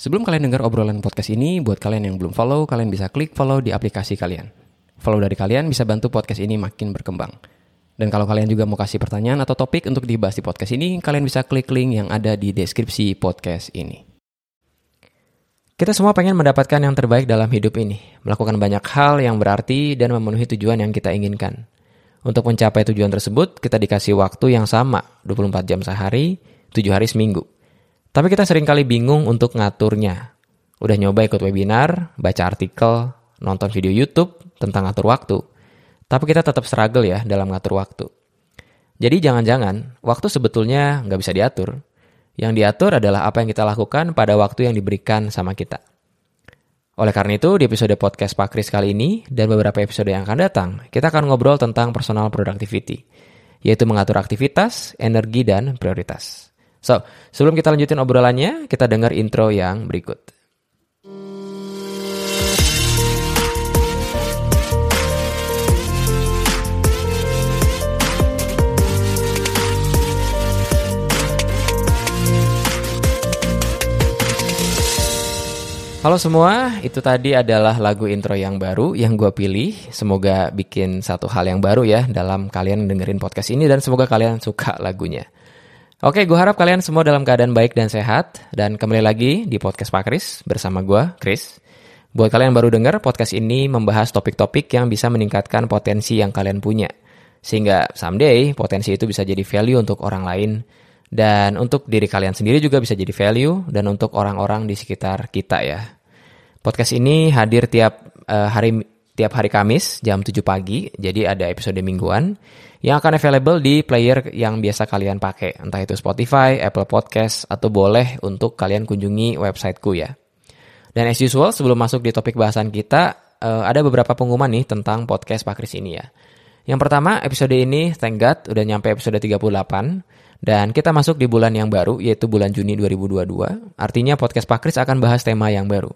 Sebelum kalian dengar obrolan podcast ini, buat kalian yang belum follow, kalian bisa klik follow di aplikasi kalian. Follow dari kalian bisa bantu podcast ini makin berkembang. Dan kalau kalian juga mau kasih pertanyaan atau topik untuk dibahas di podcast ini, kalian bisa klik link yang ada di deskripsi podcast ini. Kita semua pengen mendapatkan yang terbaik dalam hidup ini, melakukan banyak hal yang berarti dan memenuhi tujuan yang kita inginkan. Untuk mencapai tujuan tersebut, kita dikasih waktu yang sama, 24 jam sehari, 7 hari seminggu. Tapi kita sering kali bingung untuk ngaturnya. Udah nyoba ikut webinar, baca artikel, nonton video YouTube tentang ngatur waktu. Tapi kita tetap struggle ya dalam ngatur waktu. Jadi jangan-jangan waktu sebetulnya nggak bisa diatur. Yang diatur adalah apa yang kita lakukan pada waktu yang diberikan sama kita. Oleh karena itu, di episode podcast Pak Kris kali ini dan beberapa episode yang akan datang, kita akan ngobrol tentang personal productivity, yaitu mengatur aktivitas, energi, dan prioritas. So, sebelum kita lanjutin obrolannya, kita dengar intro yang berikut. Halo semua, itu tadi adalah lagu intro yang baru yang gue pilih. Semoga bikin satu hal yang baru ya dalam kalian dengerin podcast ini dan semoga kalian suka lagunya. Oke, gue harap kalian semua dalam keadaan baik dan sehat. Dan kembali lagi di podcast Pak Kris bersama gue, Kris. Buat kalian yang baru dengar, podcast ini membahas topik-topik yang bisa meningkatkan potensi yang kalian punya. Sehingga someday potensi itu bisa jadi value untuk orang lain. Dan untuk diri kalian sendiri juga bisa jadi value. Dan untuk orang-orang di sekitar kita ya. Podcast ini hadir tiap uh, hari tiap hari Kamis jam 7 pagi. Jadi ada episode mingguan yang akan available di player yang biasa kalian pakai, entah itu Spotify, Apple Podcast, atau boleh untuk kalian kunjungi websiteku ya. Dan as usual, sebelum masuk di topik bahasan kita, uh, ada beberapa pengumuman nih tentang podcast Pak Kris ini ya. Yang pertama, episode ini, thank God, udah nyampe episode 38, dan kita masuk di bulan yang baru, yaitu bulan Juni 2022. Artinya podcast Pak Kris akan bahas tema yang baru.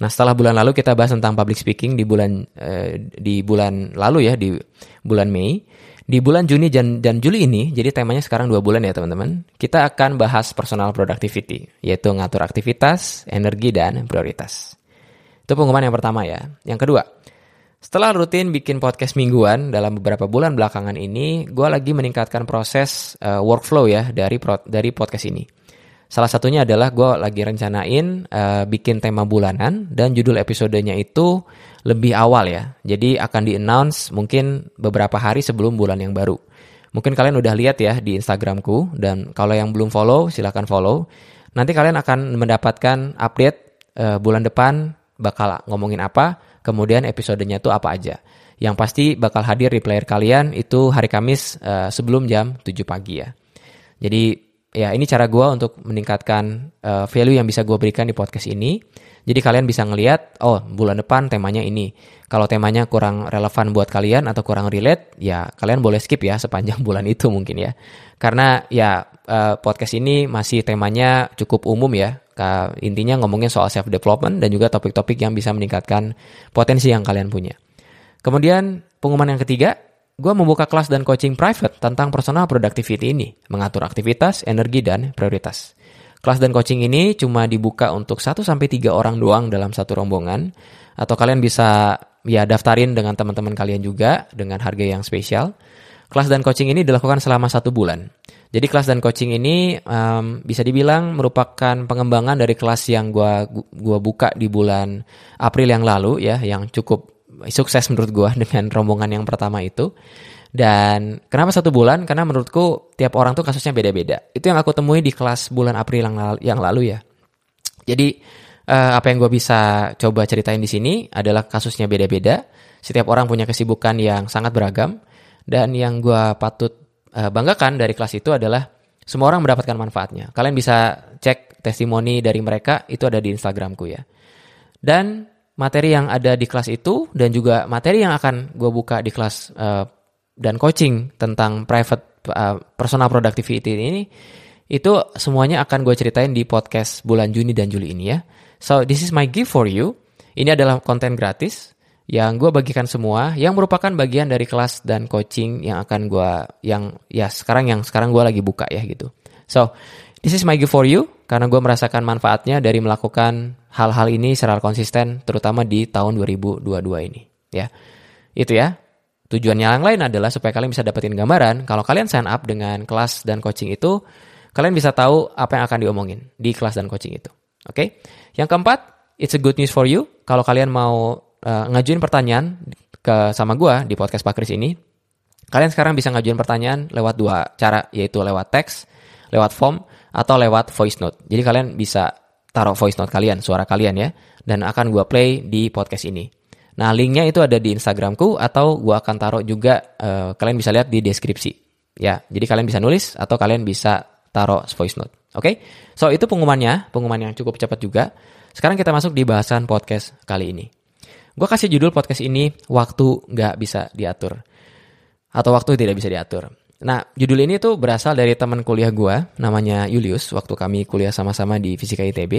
Nah, setelah bulan lalu kita bahas tentang public speaking di bulan uh, di bulan lalu ya, di bulan Mei. Di bulan Juni dan, dan Juli ini, jadi temanya sekarang dua bulan ya teman-teman, kita akan bahas personal productivity, yaitu ngatur aktivitas, energi, dan prioritas. Itu pengumuman yang pertama ya. Yang kedua, setelah rutin bikin podcast mingguan dalam beberapa bulan belakangan ini, gue lagi meningkatkan proses uh, workflow ya dari pro, dari podcast ini. Salah satunya adalah gue lagi rencanain uh, bikin tema bulanan dan judul episodenya itu lebih awal ya. Jadi akan di-announce mungkin beberapa hari sebelum bulan yang baru. Mungkin kalian udah lihat ya di Instagramku dan kalau yang belum follow silahkan follow. Nanti kalian akan mendapatkan update uh, bulan depan bakal ngomongin apa, kemudian episodenya tuh apa aja. Yang pasti bakal hadir di player kalian itu hari Kamis uh, sebelum jam 7 pagi ya. Jadi ya ini cara gue untuk meningkatkan uh, value yang bisa gue berikan di podcast ini. Jadi kalian bisa ngelihat, oh bulan depan temanya ini. Kalau temanya kurang relevan buat kalian atau kurang relate, ya kalian boleh skip ya sepanjang bulan itu mungkin ya. Karena ya uh, podcast ini masih temanya cukup umum ya. Intinya ngomongin soal self development dan juga topik-topik yang bisa meningkatkan potensi yang kalian punya. Kemudian pengumuman yang ketiga, gue membuka kelas dan coaching private tentang personal productivity ini, mengatur aktivitas, energi, dan prioritas. Kelas dan coaching ini cuma dibuka untuk 1-3 orang doang dalam satu rombongan, atau kalian bisa ya daftarin dengan teman-teman kalian juga dengan harga yang spesial. Kelas dan coaching ini dilakukan selama satu bulan. Jadi kelas dan coaching ini um, bisa dibilang merupakan pengembangan dari kelas yang gue gua buka di bulan April yang lalu ya, yang cukup sukses menurut gue dengan rombongan yang pertama itu. Dan kenapa satu bulan? Karena menurutku tiap orang tuh kasusnya beda-beda. Itu yang aku temui di kelas bulan April yang lalu, ya. Jadi uh, apa yang gue bisa coba ceritain di sini adalah kasusnya beda-beda. Setiap orang punya kesibukan yang sangat beragam. Dan yang gue patut uh, banggakan dari kelas itu adalah semua orang mendapatkan manfaatnya. Kalian bisa cek testimoni dari mereka itu ada di Instagramku ya. Dan materi yang ada di kelas itu dan juga materi yang akan gue buka di kelas uh, dan coaching tentang private uh, personal productivity ini itu semuanya akan gue ceritain di podcast bulan Juni dan Juli ini ya. So this is my gift for you. Ini adalah konten gratis yang gue bagikan semua yang merupakan bagian dari kelas dan coaching yang akan gue yang ya sekarang yang sekarang gue lagi buka ya gitu. So this is my gift for you. Karena gue merasakan manfaatnya dari melakukan hal-hal ini secara konsisten terutama di tahun 2022 ini ya. Itu ya. Tujuannya yang lain adalah supaya kalian bisa dapetin gambaran kalau kalian sign up dengan kelas dan coaching itu, kalian bisa tahu apa yang akan diomongin di kelas dan coaching itu. Oke? Okay? Yang keempat, it's a good news for you. Kalau kalian mau uh, ngajuin pertanyaan ke sama gue di podcast Pak Kris ini, kalian sekarang bisa ngajuin pertanyaan lewat dua cara, yaitu lewat teks, lewat form, atau lewat voice note. Jadi kalian bisa taruh voice note kalian, suara kalian ya, dan akan gue play di podcast ini. Nah, linknya itu ada di Instagramku atau gua akan taruh juga uh, kalian bisa lihat di deskripsi. Ya, jadi kalian bisa nulis atau kalian bisa taruh voice note. Oke? Okay? So, itu pengumumannya, pengumuman yang cukup cepat juga. Sekarang kita masuk di bahasan podcast kali ini. Gue kasih judul podcast ini Waktu Nggak Bisa Diatur. Atau Waktu Tidak Bisa Diatur. Nah, judul ini tuh berasal dari teman kuliah gue, namanya Julius, waktu kami kuliah sama-sama di Fisika ITB.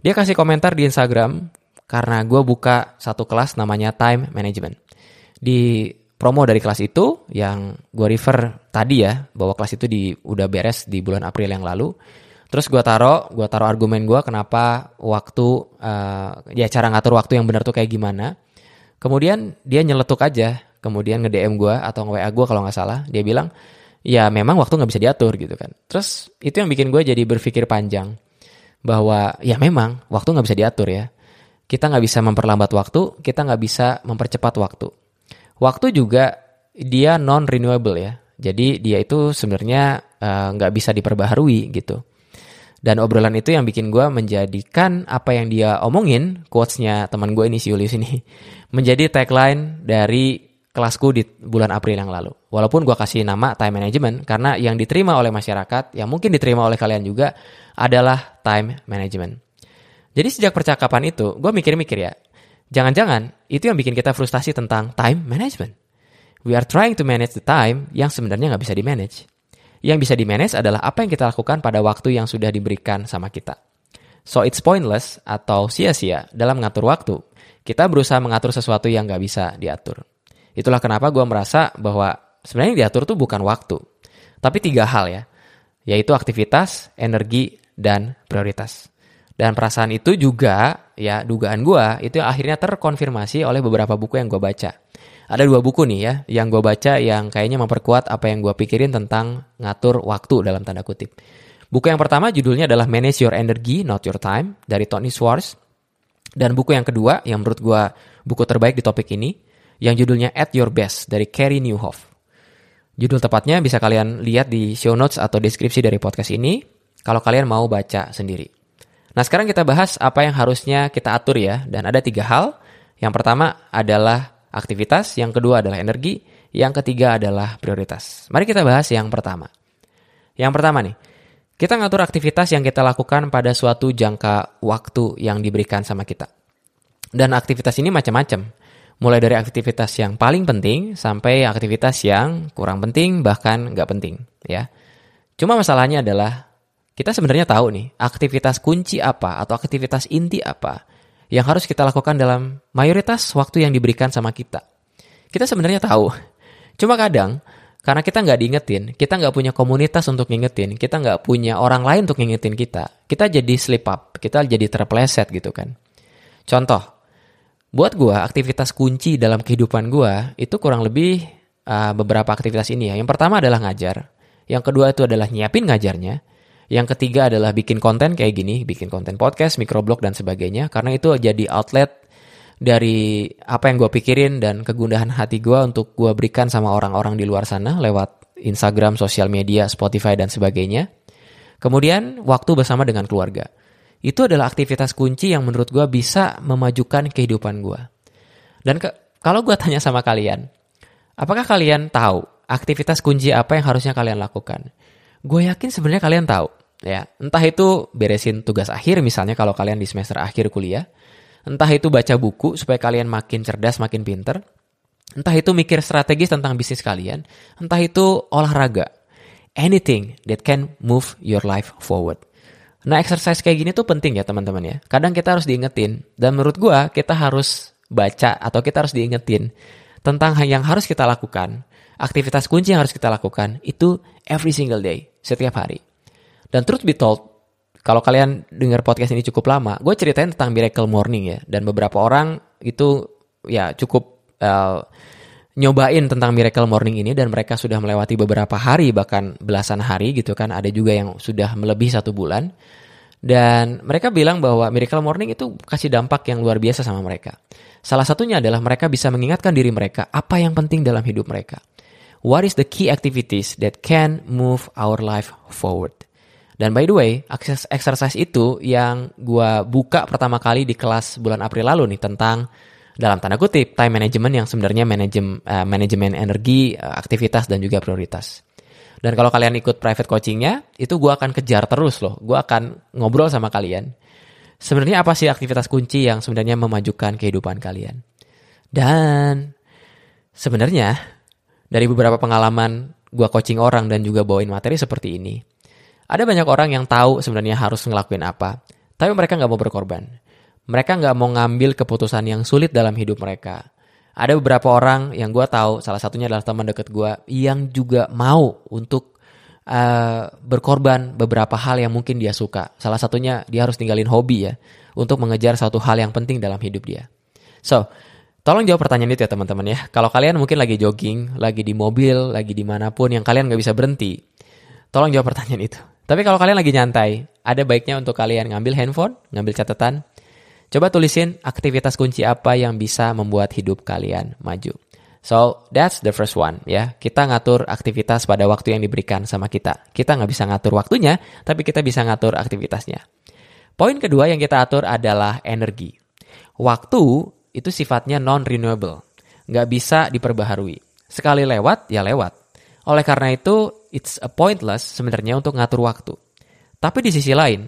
Dia kasih komentar di Instagram, karena gue buka satu kelas namanya Time Management. Di promo dari kelas itu yang gue refer tadi ya bahwa kelas itu di udah beres di bulan April yang lalu. Terus gue taro, gue taro argumen gue kenapa waktu uh, ya cara ngatur waktu yang benar tuh kayak gimana. Kemudian dia nyeletuk aja, kemudian nge DM gue atau nge WA gue kalau nggak salah, dia bilang ya memang waktu nggak bisa diatur gitu kan. Terus itu yang bikin gue jadi berpikir panjang bahwa ya memang waktu nggak bisa diatur ya. Kita nggak bisa memperlambat waktu, kita nggak bisa mempercepat waktu. Waktu juga dia non renewable ya. Jadi dia itu sebenarnya eh, nggak uh, bisa diperbaharui gitu. Dan obrolan itu yang bikin gue menjadikan apa yang dia omongin, quotesnya teman gue ini si Julius ini, menjadi tagline dari kelasku di bulan April yang lalu. Walaupun gue kasih nama time management, karena yang diterima oleh masyarakat, yang mungkin diterima oleh kalian juga, adalah time management. Jadi sejak percakapan itu, gue mikir-mikir ya, jangan-jangan itu yang bikin kita frustasi tentang time management. We are trying to manage the time yang sebenarnya nggak bisa di-manage. Yang bisa di-manage adalah apa yang kita lakukan pada waktu yang sudah diberikan sama kita. So it's pointless atau sia-sia dalam mengatur waktu. Kita berusaha mengatur sesuatu yang nggak bisa diatur. Itulah kenapa gue merasa bahwa sebenarnya yang diatur tuh bukan waktu. Tapi tiga hal ya, yaitu aktivitas, energi, dan prioritas. Dan perasaan itu juga, ya dugaan gue, itu akhirnya terkonfirmasi oleh beberapa buku yang gue baca. Ada dua buku nih ya, yang gue baca yang kayaknya memperkuat apa yang gue pikirin tentang ngatur waktu dalam tanda kutip. Buku yang pertama judulnya adalah Manage Your Energy, Not Your Time, dari Tony Schwartz. Dan buku yang kedua, yang menurut gue buku terbaik di topik ini, yang judulnya At Your Best, dari Carrie Newhoff. Judul tepatnya bisa kalian lihat di show notes atau deskripsi dari podcast ini, kalau kalian mau baca sendiri. Nah sekarang kita bahas apa yang harusnya kita atur ya. Dan ada tiga hal. Yang pertama adalah aktivitas, yang kedua adalah energi, yang ketiga adalah prioritas. Mari kita bahas yang pertama. Yang pertama nih, kita ngatur aktivitas yang kita lakukan pada suatu jangka waktu yang diberikan sama kita. Dan aktivitas ini macam-macam. Mulai dari aktivitas yang paling penting sampai aktivitas yang kurang penting bahkan nggak penting ya. Cuma masalahnya adalah kita sebenarnya tahu nih aktivitas kunci apa atau aktivitas inti apa yang harus kita lakukan dalam mayoritas waktu yang diberikan sama kita. Kita sebenarnya tahu. Cuma kadang karena kita nggak diingetin, kita nggak punya komunitas untuk ngingetin, kita nggak punya orang lain untuk ngingetin kita, kita jadi slip up, kita jadi terpleset gitu kan. Contoh, buat gue aktivitas kunci dalam kehidupan gue itu kurang lebih uh, beberapa aktivitas ini ya. Yang pertama adalah ngajar, yang kedua itu adalah nyiapin ngajarnya, yang ketiga adalah bikin konten kayak gini, bikin konten podcast, microblog dan sebagainya. Karena itu jadi outlet dari apa yang gue pikirin dan kegundahan hati gue untuk gue berikan sama orang-orang di luar sana lewat Instagram, sosial media, Spotify dan sebagainya. Kemudian waktu bersama dengan keluarga. Itu adalah aktivitas kunci yang menurut gue bisa memajukan kehidupan gue. Dan ke, kalau gue tanya sama kalian, apakah kalian tahu aktivitas kunci apa yang harusnya kalian lakukan? Gue yakin sebenarnya kalian tahu ya. Entah itu beresin tugas akhir misalnya kalau kalian di semester akhir kuliah, entah itu baca buku supaya kalian makin cerdas, makin pinter, entah itu mikir strategis tentang bisnis kalian, entah itu olahraga. Anything that can move your life forward. Nah, exercise kayak gini tuh penting ya teman-teman ya. Kadang kita harus diingetin dan menurut gue kita harus baca atau kita harus diingetin tentang yang harus kita lakukan aktivitas kunci yang harus kita lakukan itu every single day, setiap hari. Dan truth be told, kalau kalian dengar podcast ini cukup lama, gue ceritain tentang Miracle Morning ya. Dan beberapa orang itu ya cukup uh, nyobain tentang Miracle Morning ini dan mereka sudah melewati beberapa hari bahkan belasan hari gitu kan. Ada juga yang sudah melebihi satu bulan. Dan mereka bilang bahwa Miracle Morning itu kasih dampak yang luar biasa sama mereka. Salah satunya adalah mereka bisa mengingatkan diri mereka apa yang penting dalam hidup mereka. What is the key activities that can move our life forward? Dan by the way, exercise itu yang gue buka pertama kali di kelas bulan April lalu nih tentang dalam tanda kutip time management yang sebenarnya manajem, uh, manajemen energi, uh, aktivitas dan juga prioritas. Dan kalau kalian ikut private coachingnya, itu gue akan kejar terus loh. Gue akan ngobrol sama kalian. Sebenarnya apa sih aktivitas kunci yang sebenarnya memajukan kehidupan kalian? Dan sebenarnya dari beberapa pengalaman gue coaching orang dan juga bawain materi seperti ini, ada banyak orang yang tahu sebenarnya harus ngelakuin apa, tapi mereka nggak mau berkorban. Mereka nggak mau ngambil keputusan yang sulit dalam hidup mereka. Ada beberapa orang yang gue tahu, salah satunya adalah teman deket gue, yang juga mau untuk uh, berkorban beberapa hal yang mungkin dia suka. Salah satunya dia harus tinggalin hobi ya, untuk mengejar satu hal yang penting dalam hidup dia. So, tolong jawab pertanyaan itu ya teman-teman ya. Kalau kalian mungkin lagi jogging, lagi di mobil, lagi di mana pun yang kalian nggak bisa berhenti, tolong jawab pertanyaan itu. Tapi kalau kalian lagi nyantai, ada baiknya untuk kalian ngambil handphone, ngambil catatan, coba tulisin aktivitas kunci apa yang bisa membuat hidup kalian maju. So, that's the first one ya. Kita ngatur aktivitas pada waktu yang diberikan sama kita. Kita nggak bisa ngatur waktunya, tapi kita bisa ngatur aktivitasnya. Poin kedua yang kita atur adalah energi. Waktu itu sifatnya non-renewable. Nggak bisa diperbaharui. Sekali lewat, ya lewat. Oleh karena itu, it's a pointless sebenarnya untuk ngatur waktu. Tapi di sisi lain,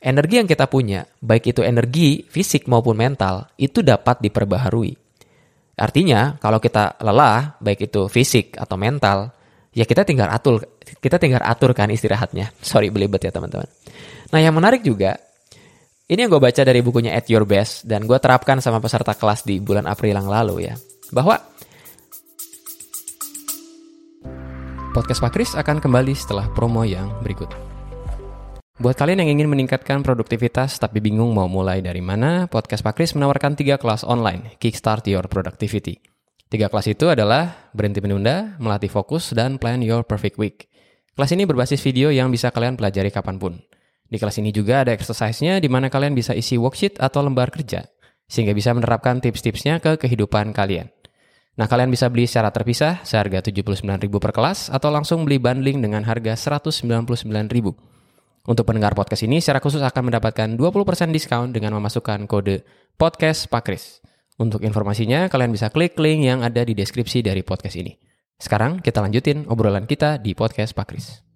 energi yang kita punya, baik itu energi fisik maupun mental, itu dapat diperbaharui. Artinya, kalau kita lelah, baik itu fisik atau mental, ya kita tinggal atur, kita tinggal aturkan istirahatnya. Sorry belibet ya teman-teman. Nah yang menarik juga, ini yang gue baca dari bukunya At Your Best, dan gue terapkan sama peserta kelas di bulan April yang lalu ya. Bahwa Podcast Pak Kris akan kembali setelah promo yang berikut. Buat kalian yang ingin meningkatkan produktivitas tapi bingung mau mulai dari mana, Podcast Pak Kris menawarkan tiga kelas online, Kickstart Your Productivity. Tiga kelas itu adalah Berhenti Menunda, Melatih Fokus, dan Plan Your Perfect Week. Kelas ini berbasis video yang bisa kalian pelajari kapan pun. Di kelas ini juga ada exercise-nya di mana kalian bisa isi worksheet atau lembar kerja, sehingga bisa menerapkan tips-tipsnya ke kehidupan kalian. Nah, kalian bisa beli secara terpisah seharga 79.000 per kelas atau langsung beli bundling dengan harga 199.000. Untuk pendengar podcast ini secara khusus akan mendapatkan 20% diskon dengan memasukkan kode podcast Pakris. Untuk informasinya, kalian bisa klik link yang ada di deskripsi dari podcast ini. Sekarang kita lanjutin obrolan kita di podcast Pakris.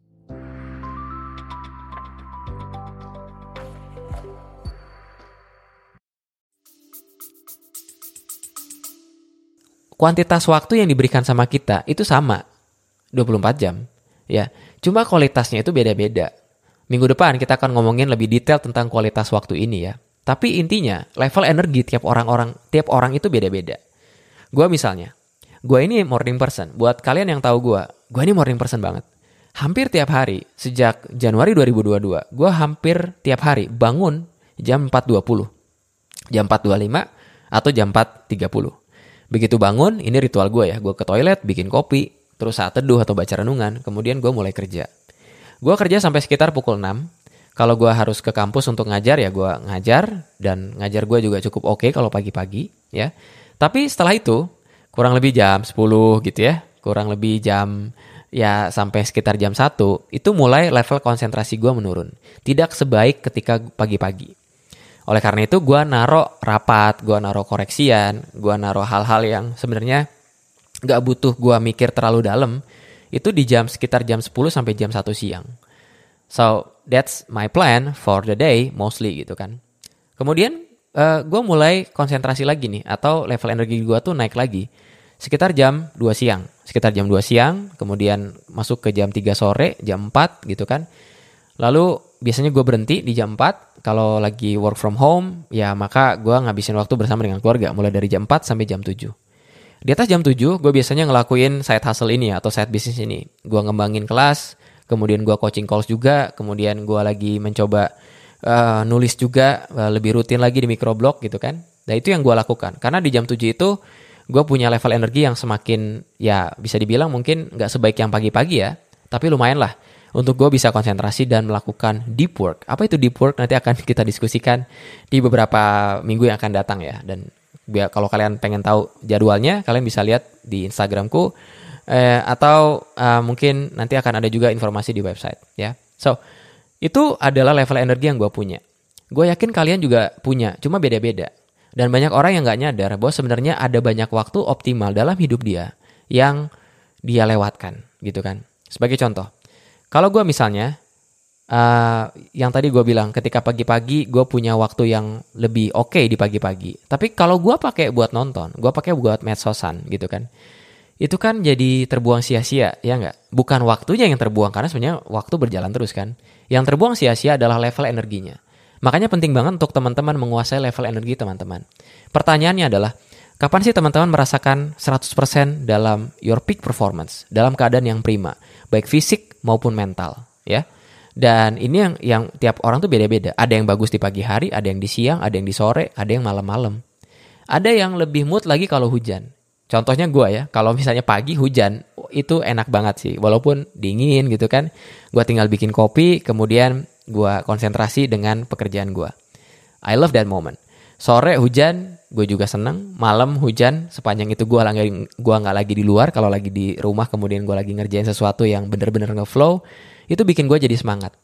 kuantitas waktu yang diberikan sama kita itu sama 24 jam ya cuma kualitasnya itu beda-beda minggu depan kita akan ngomongin lebih detail tentang kualitas waktu ini ya. Tapi intinya level energi tiap orang-orang tiap orang itu beda-beda. Gue misalnya gue ini morning person. Buat kalian yang tahu gue gue ini morning person banget. Hampir tiap hari sejak Januari 2022 gue hampir tiap hari bangun jam 4.20 jam 4.25 atau jam 4.30 Begitu bangun, ini ritual gue ya. Gue ke toilet, bikin kopi, terus saat teduh atau baca renungan, kemudian gue mulai kerja. Gue kerja sampai sekitar pukul 6. Kalau gue harus ke kampus untuk ngajar ya gue ngajar dan ngajar gue juga cukup oke okay kalau pagi-pagi ya. Tapi setelah itu kurang lebih jam 10 gitu ya. Kurang lebih jam ya sampai sekitar jam 1 itu mulai level konsentrasi gue menurun. Tidak sebaik ketika pagi-pagi. Oleh karena itu gue naro rapat, gue naro koreksian, gue naro hal-hal yang sebenarnya gak butuh gue mikir terlalu dalam. Itu di jam sekitar jam 10 sampai jam 1 siang. So that's my plan for the day mostly gitu kan. Kemudian uh, eh, gue mulai konsentrasi lagi nih atau level energi gue tuh naik lagi sekitar jam 2 siang. Sekitar jam 2 siang, kemudian masuk ke jam 3 sore, jam 4 gitu kan. Lalu biasanya gue berhenti di jam 4 kalau lagi work from home, ya maka gue ngabisin waktu bersama dengan keluarga, mulai dari jam 4 sampai jam 7. Di atas jam 7, gue biasanya ngelakuin side hustle ini atau side business ini. Gue ngembangin kelas, kemudian gue coaching calls juga, kemudian gue lagi mencoba uh, nulis juga uh, lebih rutin lagi di microblog gitu kan. Nah itu yang gue lakukan karena di jam 7 itu gue punya level energi yang semakin ya bisa dibilang mungkin nggak sebaik yang pagi-pagi ya, tapi lumayan lah untuk gue bisa konsentrasi dan melakukan deep work. Apa itu deep work nanti akan kita diskusikan di beberapa minggu yang akan datang ya. Dan biar kalau kalian pengen tahu jadwalnya, kalian bisa lihat di Instagramku eh, atau uh, mungkin nanti akan ada juga informasi di website ya. So itu adalah level energi yang gue punya. Gue yakin kalian juga punya, cuma beda-beda. Dan banyak orang yang gak nyadar bahwa sebenarnya ada banyak waktu optimal dalam hidup dia yang dia lewatkan gitu kan. Sebagai contoh, kalau gue misalnya uh, yang tadi gue bilang ketika pagi-pagi gue punya waktu yang lebih oke okay di pagi-pagi. Tapi kalau gue pakai buat nonton, gue pakai buat medsosan gitu kan. Itu kan jadi terbuang sia-sia, ya nggak? Bukan waktunya yang terbuang karena sebenarnya waktu berjalan terus kan. Yang terbuang sia-sia adalah level energinya. Makanya penting banget untuk teman-teman menguasai level energi teman-teman. Pertanyaannya adalah, kapan sih teman-teman merasakan 100% dalam your peak performance, dalam keadaan yang prima, baik fisik maupun mental, ya? Dan ini yang yang tiap orang tuh beda-beda. Ada yang bagus di pagi hari, ada yang di siang, ada yang di sore, ada yang malam-malam. Ada yang lebih mood lagi kalau hujan. Contohnya gue ya, kalau misalnya pagi hujan, itu enak banget sih. Walaupun dingin gitu kan. Gue tinggal bikin kopi, kemudian gue konsentrasi dengan pekerjaan gue. I love that moment. Sore hujan, gue juga seneng. Malam hujan, sepanjang itu gue lagi gua nggak lagi di luar. Kalau lagi di rumah, kemudian gue lagi ngerjain sesuatu yang bener-bener ngeflow, itu bikin gue jadi semangat.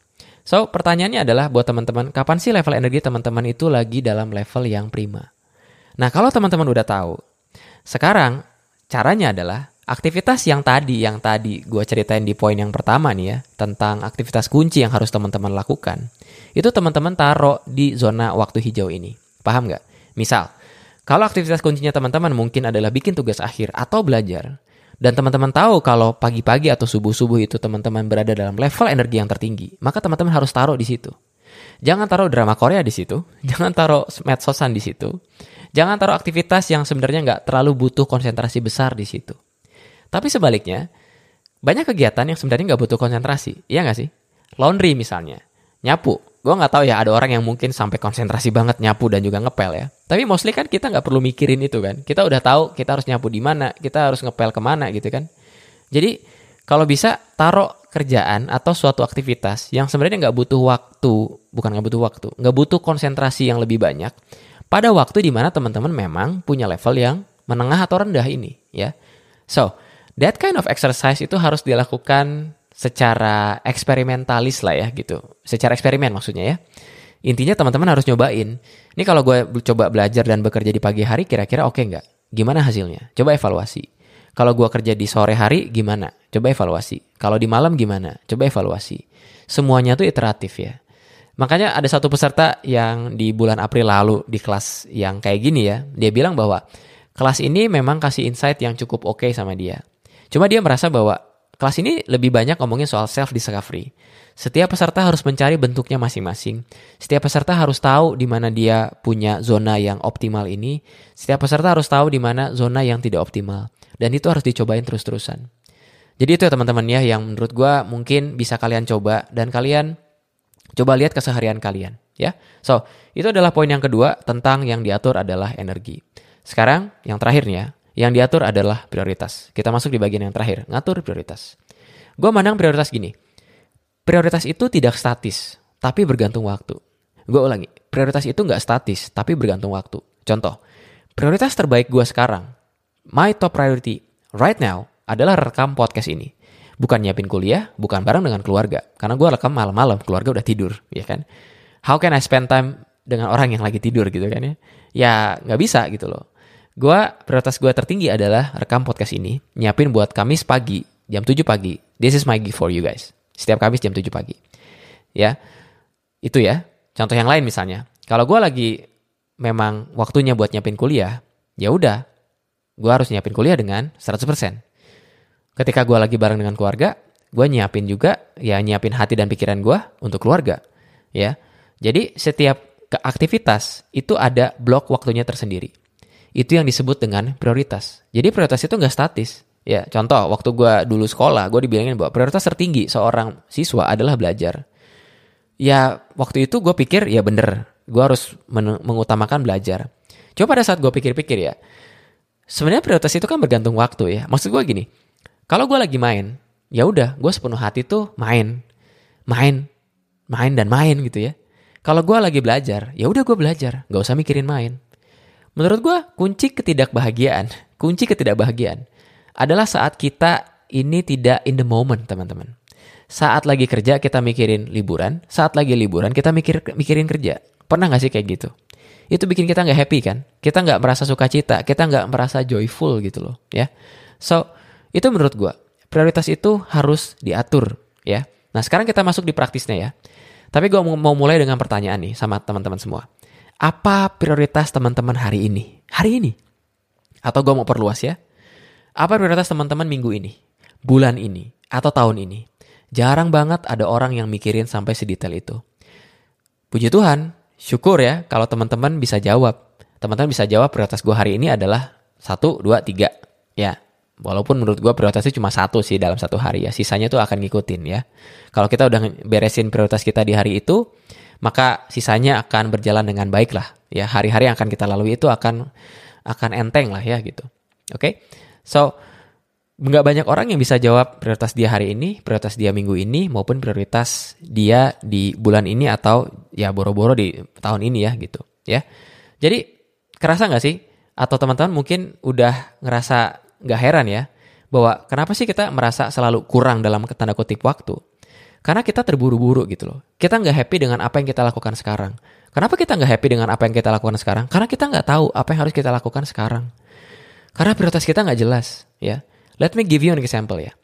So, pertanyaannya adalah buat teman-teman, kapan sih level energi teman-teman itu lagi dalam level yang prima? Nah, kalau teman-teman udah tahu, sekarang caranya adalah Aktivitas yang tadi, yang tadi gue ceritain di poin yang pertama nih ya, tentang aktivitas kunci yang harus teman-teman lakukan, itu teman-teman taruh di zona waktu hijau ini. Paham nggak? Misal, kalau aktivitas kuncinya teman-teman mungkin adalah bikin tugas akhir atau belajar, dan teman-teman tahu kalau pagi-pagi atau subuh-subuh itu teman-teman berada dalam level energi yang tertinggi, maka teman-teman harus taruh di situ. Jangan taruh drama Korea di situ, jangan taruh medsosan di situ, jangan taruh aktivitas yang sebenarnya nggak terlalu butuh konsentrasi besar di situ. Tapi sebaliknya, banyak kegiatan yang sebenarnya nggak butuh konsentrasi, iya nggak sih? Laundry misalnya, nyapu. Gue nggak tahu ya ada orang yang mungkin sampai konsentrasi banget nyapu dan juga ngepel ya. Tapi mostly kan kita nggak perlu mikirin itu kan. Kita udah tahu kita harus nyapu di mana, kita harus ngepel ke mana gitu kan. Jadi kalau bisa taruh kerjaan atau suatu aktivitas yang sebenarnya nggak butuh waktu, bukan nggak butuh waktu, nggak butuh konsentrasi yang lebih banyak pada waktu di mana teman-teman memang punya level yang menengah atau rendah ini ya. So, that kind of exercise itu harus dilakukan secara eksperimentalis lah ya gitu. Secara eksperimen maksudnya ya. Intinya teman-teman harus nyobain. Ini kalau gue coba belajar dan bekerja di pagi hari kira-kira oke okay nggak? Gimana hasilnya? Coba evaluasi. Kalau gue kerja di sore hari gimana? Coba evaluasi. Kalau di malam gimana? Coba evaluasi. Semuanya tuh iteratif ya. Makanya ada satu peserta yang di bulan April lalu di kelas yang kayak gini ya. Dia bilang bahwa kelas ini memang kasih insight yang cukup oke okay sama dia. Cuma dia merasa bahwa kelas ini lebih banyak ngomongin soal self discovery. Setiap peserta harus mencari bentuknya masing-masing. Setiap peserta harus tahu di mana dia punya zona yang optimal ini. Setiap peserta harus tahu di mana zona yang tidak optimal. Dan itu harus dicobain terus-terusan. Jadi itu ya teman-teman ya yang menurut gue mungkin bisa kalian coba dan kalian coba lihat keseharian kalian ya. So, itu adalah poin yang kedua tentang yang diatur adalah energi. Sekarang yang terakhirnya yang diatur adalah prioritas. Kita masuk di bagian yang terakhir, ngatur prioritas. Gue mandang prioritas gini. Prioritas itu tidak statis, tapi bergantung waktu. Gue ulangi, prioritas itu nggak statis, tapi bergantung waktu. Contoh, prioritas terbaik gue sekarang, my top priority right now adalah rekam podcast ini. Bukan nyiapin kuliah, bukan bareng dengan keluarga. Karena gue rekam malam-malam, keluarga udah tidur, ya kan? How can I spend time dengan orang yang lagi tidur gitu kan ya? Ya nggak bisa gitu loh. Gua prioritas gue tertinggi adalah rekam podcast ini, nyiapin buat Kamis pagi, jam 7 pagi. This is my gift for you guys. Setiap Kamis jam 7 pagi. Ya. Itu ya. Contoh yang lain misalnya. Kalau gue lagi memang waktunya buat nyiapin kuliah, ya udah. Gue harus nyiapin kuliah dengan 100%. Ketika gue lagi bareng dengan keluarga, gue nyiapin juga, ya nyiapin hati dan pikiran gue untuk keluarga. Ya. Jadi setiap aktivitas itu ada blok waktunya tersendiri itu yang disebut dengan prioritas. Jadi prioritas itu nggak statis. Ya, contoh waktu gue dulu sekolah, gue dibilangin bahwa prioritas tertinggi seorang siswa adalah belajar. ya waktu itu gue pikir ya bener, gue harus mengutamakan belajar. Coba pada saat gue pikir-pikir ya, sebenarnya prioritas itu kan bergantung waktu ya. Maksud gue gini, kalau gue lagi main, ya udah, gue sepenuh hati tuh main, main, main dan main gitu ya. Kalau gue lagi belajar, ya udah gue belajar, gak usah mikirin main. Menurut gue, kunci ketidakbahagiaan, kunci ketidakbahagiaan adalah saat kita ini tidak in the moment, teman-teman. Saat lagi kerja kita mikirin liburan, saat lagi liburan kita mikir mikirin kerja. Pernah gak sih kayak gitu? Itu bikin kita nggak happy kan? Kita nggak merasa sukacita, kita nggak merasa joyful gitu loh, ya. So itu menurut gue prioritas itu harus diatur, ya. Nah sekarang kita masuk di praktisnya ya. Tapi gue mau mulai dengan pertanyaan nih sama teman-teman semua. Apa prioritas teman-teman hari ini? Hari ini? Atau gue mau perluas ya. Apa prioritas teman-teman minggu ini? Bulan ini? Atau tahun ini? Jarang banget ada orang yang mikirin sampai sedetail itu. Puji Tuhan, syukur ya kalau teman-teman bisa jawab. Teman-teman bisa jawab prioritas gue hari ini adalah satu, dua, tiga. Ya, Walaupun menurut gue prioritasnya cuma satu sih dalam satu hari ya. Sisanya tuh akan ngikutin ya. Kalau kita udah beresin prioritas kita di hari itu, maka sisanya akan berjalan dengan baik lah. Ya, hari-hari yang akan kita lalui itu akan akan enteng lah ya gitu. Oke, okay? so nggak banyak orang yang bisa jawab prioritas dia hari ini, prioritas dia minggu ini, maupun prioritas dia di bulan ini atau ya boro-boro di tahun ini ya gitu. Ya, jadi kerasa nggak sih? Atau teman-teman mungkin udah ngerasa nggak heran ya bahwa kenapa sih kita merasa selalu kurang dalam tanda kutip waktu? Karena kita terburu-buru gitu loh. Kita nggak happy dengan apa yang kita lakukan sekarang. Kenapa kita nggak happy dengan apa yang kita lakukan sekarang? Karena kita nggak tahu apa yang harus kita lakukan sekarang. Karena prioritas kita nggak jelas ya. Let me give you an example ya.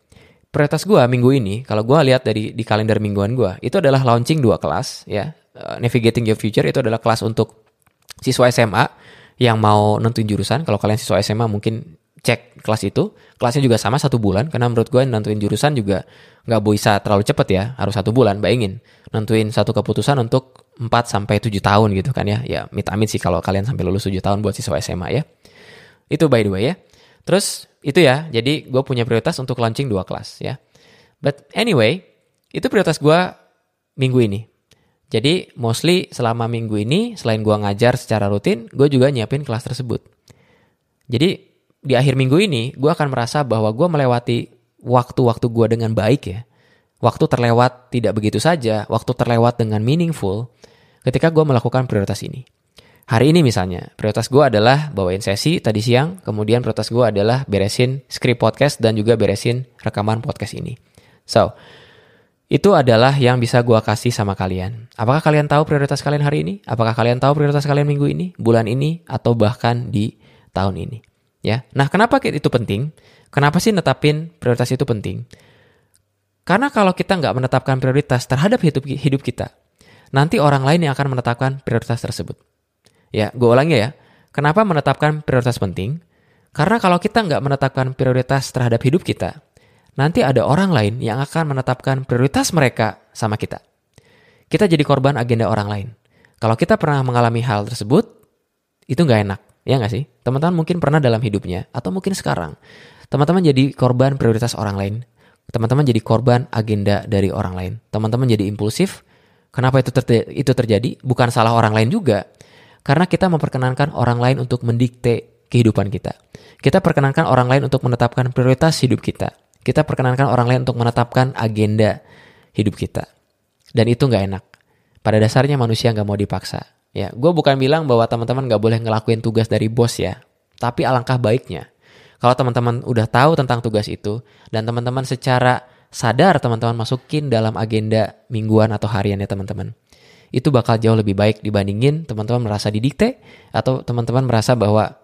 Prioritas gue minggu ini, kalau gue lihat dari di kalender mingguan gue, itu adalah launching dua kelas ya. Uh, Navigating Your Future itu adalah kelas untuk siswa SMA yang mau nentuin jurusan. Kalau kalian siswa SMA mungkin cek kelas itu kelasnya juga sama satu bulan karena menurut gue nentuin jurusan juga nggak bisa terlalu cepet ya harus satu bulan bayangin. Nentuin satu keputusan untuk 4 sampai tujuh tahun gitu kan ya ya mit amit sih kalau kalian sampai lulus 7 tahun buat siswa SMA ya. Itu by the way ya. Terus itu ya jadi gue punya prioritas untuk launching dua kelas ya. But anyway itu prioritas gue minggu ini. Jadi mostly selama minggu ini selain gue ngajar secara rutin gue juga nyiapin kelas tersebut. Jadi di akhir minggu ini gue akan merasa bahwa gue melewati waktu-waktu gue dengan baik ya. Waktu terlewat tidak begitu saja, waktu terlewat dengan meaningful ketika gue melakukan prioritas ini. Hari ini misalnya, prioritas gue adalah bawain sesi tadi siang, kemudian prioritas gue adalah beresin script podcast dan juga beresin rekaman podcast ini. So, itu adalah yang bisa gue kasih sama kalian. Apakah kalian tahu prioritas kalian hari ini? Apakah kalian tahu prioritas kalian minggu ini, bulan ini, atau bahkan di tahun ini? Ya, nah kenapa itu penting? Kenapa sih netapin prioritas itu penting? Karena kalau kita nggak menetapkan prioritas terhadap hidup hidup kita, nanti orang lain yang akan menetapkan prioritas tersebut. Ya, gue ulangi ya. Kenapa menetapkan prioritas penting? Karena kalau kita nggak menetapkan prioritas terhadap hidup kita, nanti ada orang lain yang akan menetapkan prioritas mereka sama kita. Kita jadi korban agenda orang lain. Kalau kita pernah mengalami hal tersebut, itu nggak enak. Ya nggak sih? Teman-teman mungkin pernah dalam hidupnya, atau mungkin sekarang. Teman-teman jadi korban prioritas orang lain. Teman-teman jadi korban agenda dari orang lain. Teman-teman jadi impulsif. Kenapa itu, ter itu terjadi? Bukan salah orang lain juga. Karena kita memperkenankan orang lain untuk mendikte kehidupan kita. Kita perkenankan orang lain untuk menetapkan prioritas hidup kita. Kita perkenankan orang lain untuk menetapkan agenda hidup kita. Dan itu nggak enak. Pada dasarnya manusia nggak mau dipaksa. Ya, gue bukan bilang bahwa teman-teman gak boleh ngelakuin tugas dari bos ya. Tapi alangkah baiknya kalau teman-teman udah tahu tentang tugas itu dan teman-teman secara sadar teman-teman masukin dalam agenda mingguan atau harian ya teman-teman. Itu bakal jauh lebih baik dibandingin teman-teman merasa didikte atau teman-teman merasa bahwa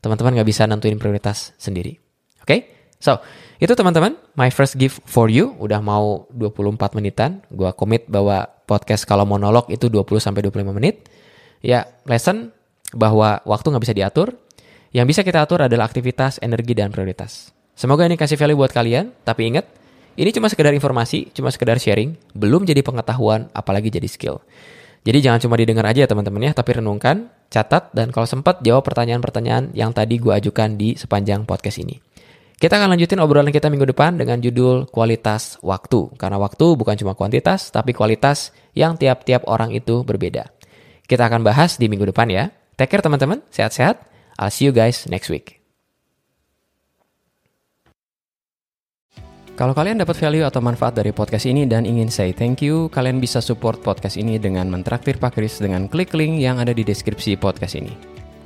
teman-teman gak bisa nentuin prioritas sendiri. Oke? Okay? So, itu teman-teman, my first gift for you. Udah mau 24 menitan. Gue komit bahwa podcast kalau monolog itu 20-25 menit. Ya, lesson bahwa waktu nggak bisa diatur. Yang bisa kita atur adalah aktivitas, energi, dan prioritas. Semoga ini kasih value buat kalian, tapi ingat, ini cuma sekedar informasi, cuma sekedar sharing, belum jadi pengetahuan, apalagi jadi skill. Jadi jangan cuma didengar aja ya teman-teman ya, tapi renungkan, catat, dan kalau sempat jawab pertanyaan-pertanyaan yang tadi gue ajukan di sepanjang podcast ini. Kita akan lanjutin obrolan kita minggu depan dengan judul kualitas waktu. Karena waktu bukan cuma kuantitas, tapi kualitas yang tiap-tiap orang itu berbeda. Kita akan bahas di minggu depan ya. Take care teman-teman, sehat-sehat. I'll see you guys next week. Kalau kalian dapat value atau manfaat dari podcast ini dan ingin say thank you, kalian bisa support podcast ini dengan mentraktir Pak Kris dengan klik link yang ada di deskripsi podcast ini.